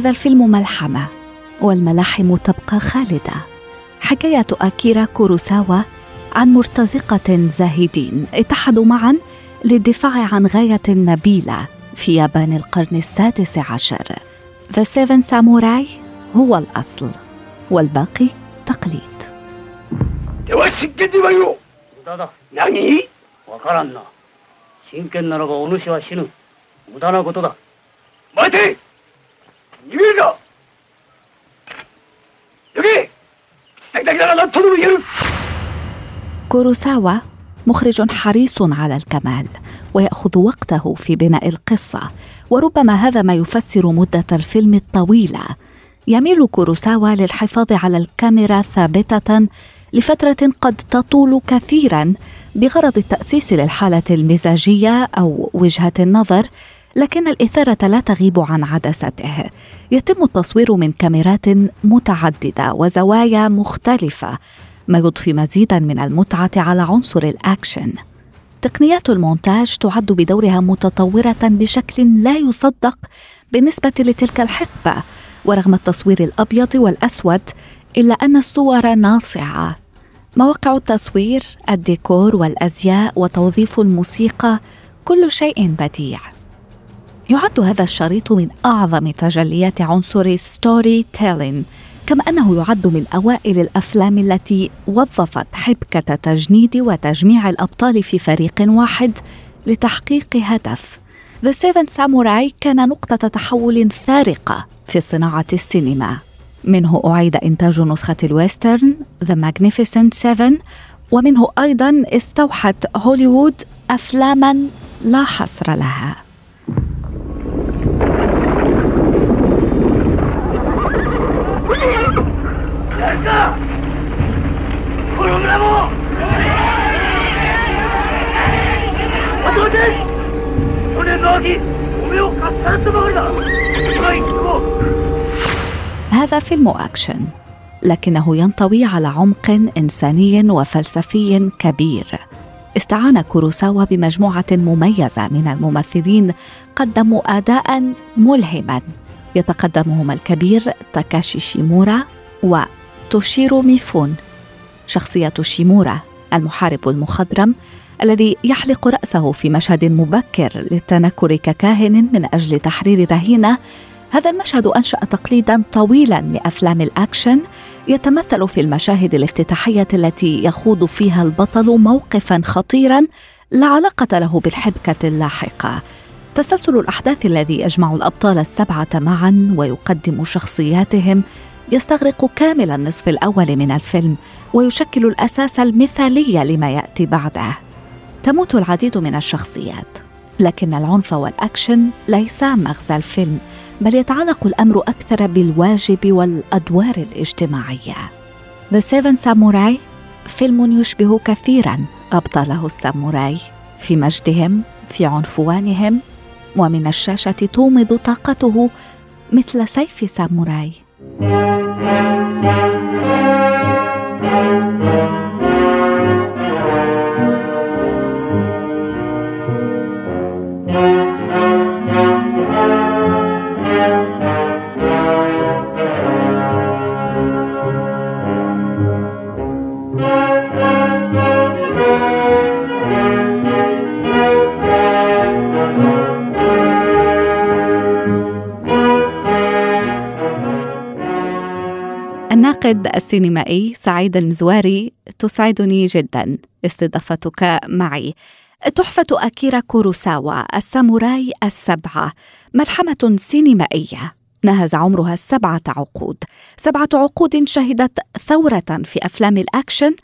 هذا الفيلم ملحمة والملاحم تبقى خالدة. حكاية أكيرا كوروساوا عن مرتزقة زاهدين اتحدوا معا للدفاع عن غاية نبيلة في يابان القرن السادس عشر. The Seven Samurai هو الأصل والباقي تقليد. 여기! كوروساوا مخرج حريص على الكمال ويأخذ وقته في بناء القصة وربما هذا ما يفسر مدة الفيلم الطويلة. يميل كوروساوا للحفاظ على الكاميرا ثابتة لفترة قد تطول كثيرا بغرض التأسيس للحالة المزاجية أو وجهة النظر لكن الإثارة لا تغيب عن عدسته. يتم التصوير من كاميرات متعددة وزوايا مختلفة ما يضفي مزيدا من المتعة على عنصر الأكشن. تقنيات المونتاج تعد بدورها متطورة بشكل لا يصدق بالنسبة لتلك الحقبة. ورغم التصوير الأبيض والأسود إلا أن الصور ناصعة. مواقع التصوير الديكور والأزياء وتوظيف الموسيقى كل شيء بديع. يعد هذا الشريط من أعظم تجليات عنصر storytelling كما أنه يعد من أوائل الأفلام التي وظفت حبكة تجنيد وتجميع الأبطال في فريق واحد لتحقيق هدف. The Seven Samurai كان نقطة تحول فارقة في صناعة السينما. منه أعيد إنتاج نسخة الويسترن The Magnificent Seven ومنه أيضا استوحت هوليوود أفلاما لا حصر لها. هذا فيلم أكشن لكنه ينطوي على عمق إنساني وفلسفي كبير. استعان كوروساوا بمجموعة مميزة من الممثلين قدموا أداء ملهما. يتقدمهما الكبير تاكاشي شيمورا وتوشيرو ميفون. شخصية شيمورا المحارب المخضرم الذي يحلق رأسه في مشهد مبكر للتنكر ككاهن من أجل تحرير رهينة. هذا المشهد أنشأ تقليدا طويلا لأفلام الأكشن يتمثل في المشاهد الافتتاحية التي يخوض فيها البطل موقفا خطيرا لا علاقة له بالحبكة اللاحقة. تسلسل الأحداث الذي يجمع الأبطال السبعة معا ويقدم شخصياتهم يستغرق كامل النصف الأول من الفيلم ويشكل الأساس المثالي لما يأتي بعده. تموت العديد من الشخصيات. لكن العنف والأكشن ليسا مغزى الفيلم بل يتعلق الأمر أكثر بالواجب والأدوار الاجتماعية. The Seven Samurai فيلم يشبه كثيرا أبطاله الساموراي في مجدهم في عنفوانهم ومن الشاشة تومض طاقته مثل سيف ساموراي. الناقد السينمائي سعيد المزواري تسعدني جدا. استضافتك معي تحفة أكيرا كوروساوا الساموراي السبعة. ملحمة سينمائية. نهز عمرها سبعة عقود. سبعة عقود شهدت ثورة في أفلام الأكشن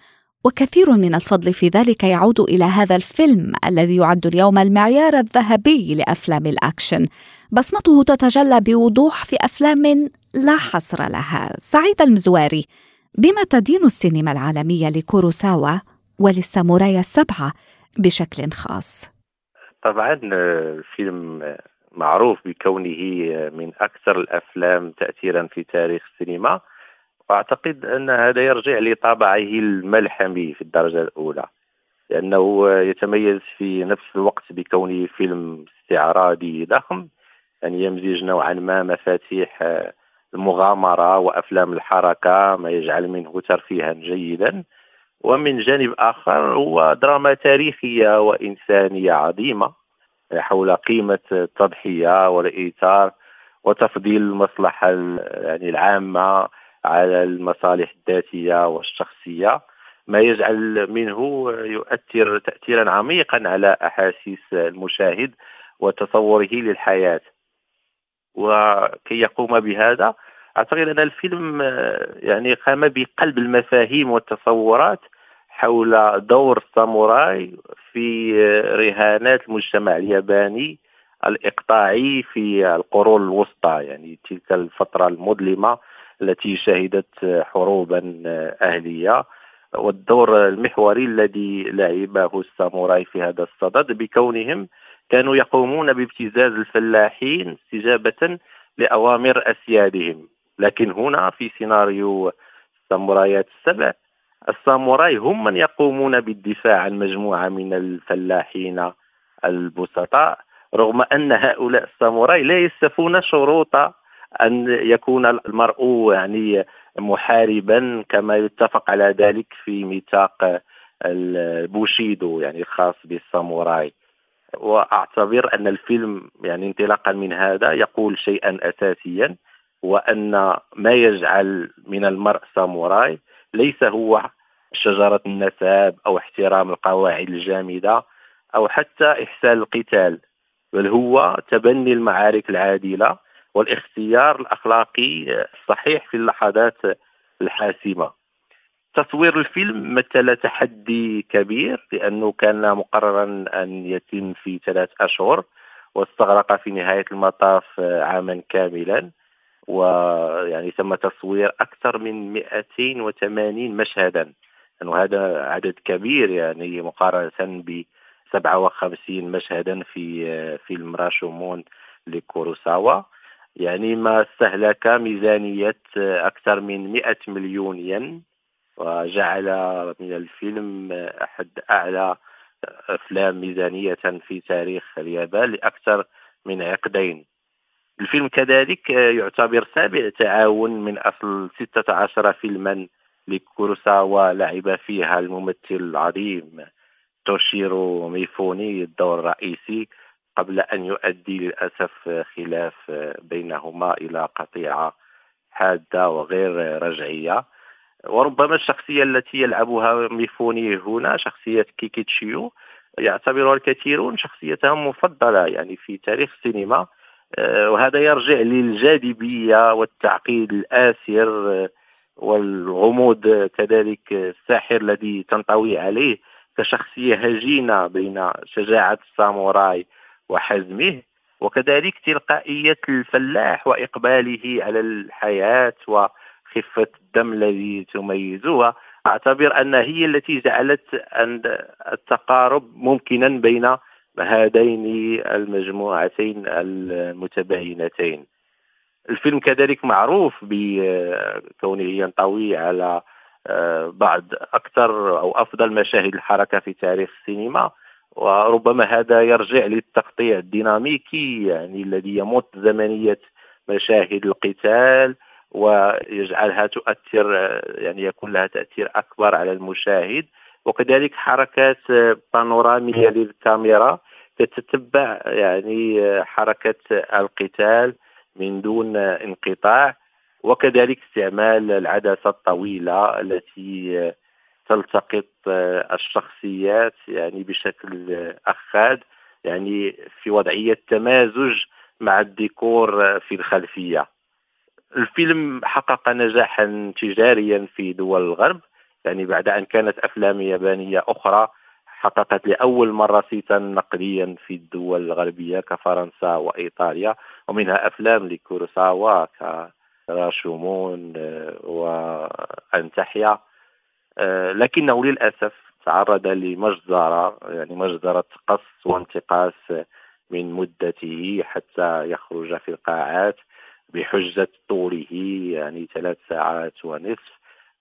وكثير من الفضل في ذلك يعود إلى هذا الفيلم الذي يعد اليوم المعيار الذهبي لأفلام الأكشن. بصمته تتجلى بوضوح في أفلام لا حصر لها. سعيد المزواري بما تدين السينما العالمية لكوروساوا وللساموراي السبعة بشكل خاص؟ طبعا الفيلم معروف بكونه من أكثر الأفلام تاثيرا في تاريخ السينما وأعتقد أن هذا يرجع لطابعه الملحمي في الدرجة الأولى لأنه يتميز في نفس الوقت بكونه فيلم استعراضي ضخم يعني يمزج نوعا ما مفاتيح المغامره وأفلام الحركة ما يجعل منه ترفيها جيدا. ومن جانب آخر هو دراما تاريخية وإنسانية عظيمة حول قيمة التضحية والإيثار وتفضيل المصلحة يعني العامة على المصالح الذاتية والشخصية. ما يجعل منه يؤثر تاثيرا عميقا على أحاسيس المشاهد وتصوره للحياة. وكي يقوم بهذا. أعتقد أن الفيلم يعني قام بقلب المفاهيم والتصورات حول دور الساموراي في رهانات المجتمع الياباني الإقطاعي في القرون الوسطى يعني تلك الفترة المظلمة التي شهدت حروبا أهلية. والدور المحوري الذي لعبه الساموراي في هذا الصدد بكونهم كانوا يقومون بابتزاز الفلاحين استجابة لأوامر أسيادهم. لكن هنا في سيناريو السامورايات السبع الساموراي هم من يقومون بالدفاع عن مجموعه من الفلاحين البسطاء رغم أن هؤلاء الساموراي لا يستفون شروط أن يكون المرء يعني محاربا كما يتفق على ذلك في ميثاق البوشيدو يعني الخاص بالساموراي. وأعتبر أن الفيلم يعني انطلاقا من هذا يقول شيئا اساسيا وأن ما يجعل من المرء ساموراي ليس هو شجرة النساب أو احترام القواعد الجامدة أو حتى إحسان القتال بل هو تبني المعارك العادلة والاختيار الأخلاقي الصحيح في اللحظات الحاسمة. تصوير الفيلم مثل تحدي كبير لأنه كان مقررا أن يتم في ثلاث أشهر واستغرق في نهاية المطاف عاما كاملا ويعني تم تصوير أكثر من 280 مشهدا. يعني هذا عدد كبير يعني مقارنة ب 57 مشهدا في فيلم راشومون لكوروساوا. يعني ما استهلك ميزانية أكثر من 100 مليون ين. وجعل من الفيلم أحد أعلى أفلام ميزانية في تاريخ اليابان لأكثر من عقدين. الفيلم كذلك يعتبر سابع تعاون من أصل 16 فيلما لكوروساوا لعب فيها الممثل العظيم توشيرو ميفوني الدور الرئيسي قبل أن يؤدي للأسف خلاف بينهما إلى قطيعة حادة وغير رجعية. وربما الشخصية التي يلعبها ميفوني هنا شخصية كيكيتشيو يعتبرها الكثيرون شخصيتهم مفضلة يعني في تاريخ السينما. آه، وهذا يرجع للجاذبية والتعقيد الآسر والغموض كذلك الساحر الذي تنطوي عليه كشخصية هجينة بين شجاعة الساموراي وحزمه وكذلك تلقائية الفلاح وإقباله على الحياة وخفة الدم الذي تميزها أعتبر أن هي التي جعلت التقارب ممكنا بين هذين المجموعتين المتباينتين. الفيلم كذلك معروف بكونه ينطوي على آه، بعض أكثر أو أفضل مشاهد الحركة في تاريخ السينما. وربما هذا يرجع للتقطيع الديناميكي يعني الذي يمط زمنية مشاهد القتال ويجعلها تؤثر يعني يكون لها تأثير أكبر على المشاهد. وكذلك حركات بانورامية للكاميرا تتتبع يعني حركة القتال من دون انقطاع. وكذلك استعمال العدسة الطويلة التي تلتقط آه، الشخصيات يعني بشكل أخاد يعني في وضعية تمازج مع الديكور في الخلفية. الفيلم حقق نجاحا تجاريا في دول الغرب يعني بعد أن كانت أفلام يابانية أخرى حققت لأول مرة صيتا نقديا في الدول الغربية كفرنسا وإيطاليا ومنها أفلام لكوروساوا كراشومون آه، وأن تحيا آه، لكنه للأسف تعرض لمجزرة يعني مجزرة قص وانتقاص من مدته حتى يخرج في القاعات. بحجة طوله يعني ثلاث ساعات ونصف.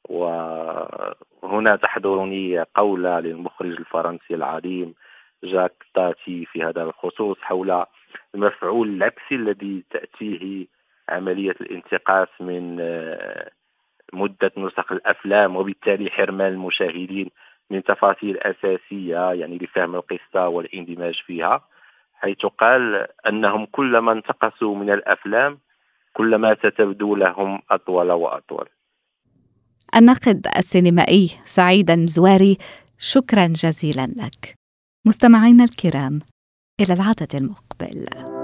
وهنا تحضرني قولة للمخرج الفرنسي العظيم جاك تاتي في هذا الخصوص حول المفعول العكسي الذي تأتيه عملية الانتقاص من آه، مدة نسخ الأفلام وبالتالي حرمان المشاهدين من تفاصيل أساسية يعني لفهم القصة والإندماج فيها حيث قال أنهم كلما انتقصوا من الأفلام كلما ستبدو لهم أطول وأطول. الناقد السينمائي سعيد المزواري شكرا جزيلا لك. مستمعينا الكرام إلى العدد المقبل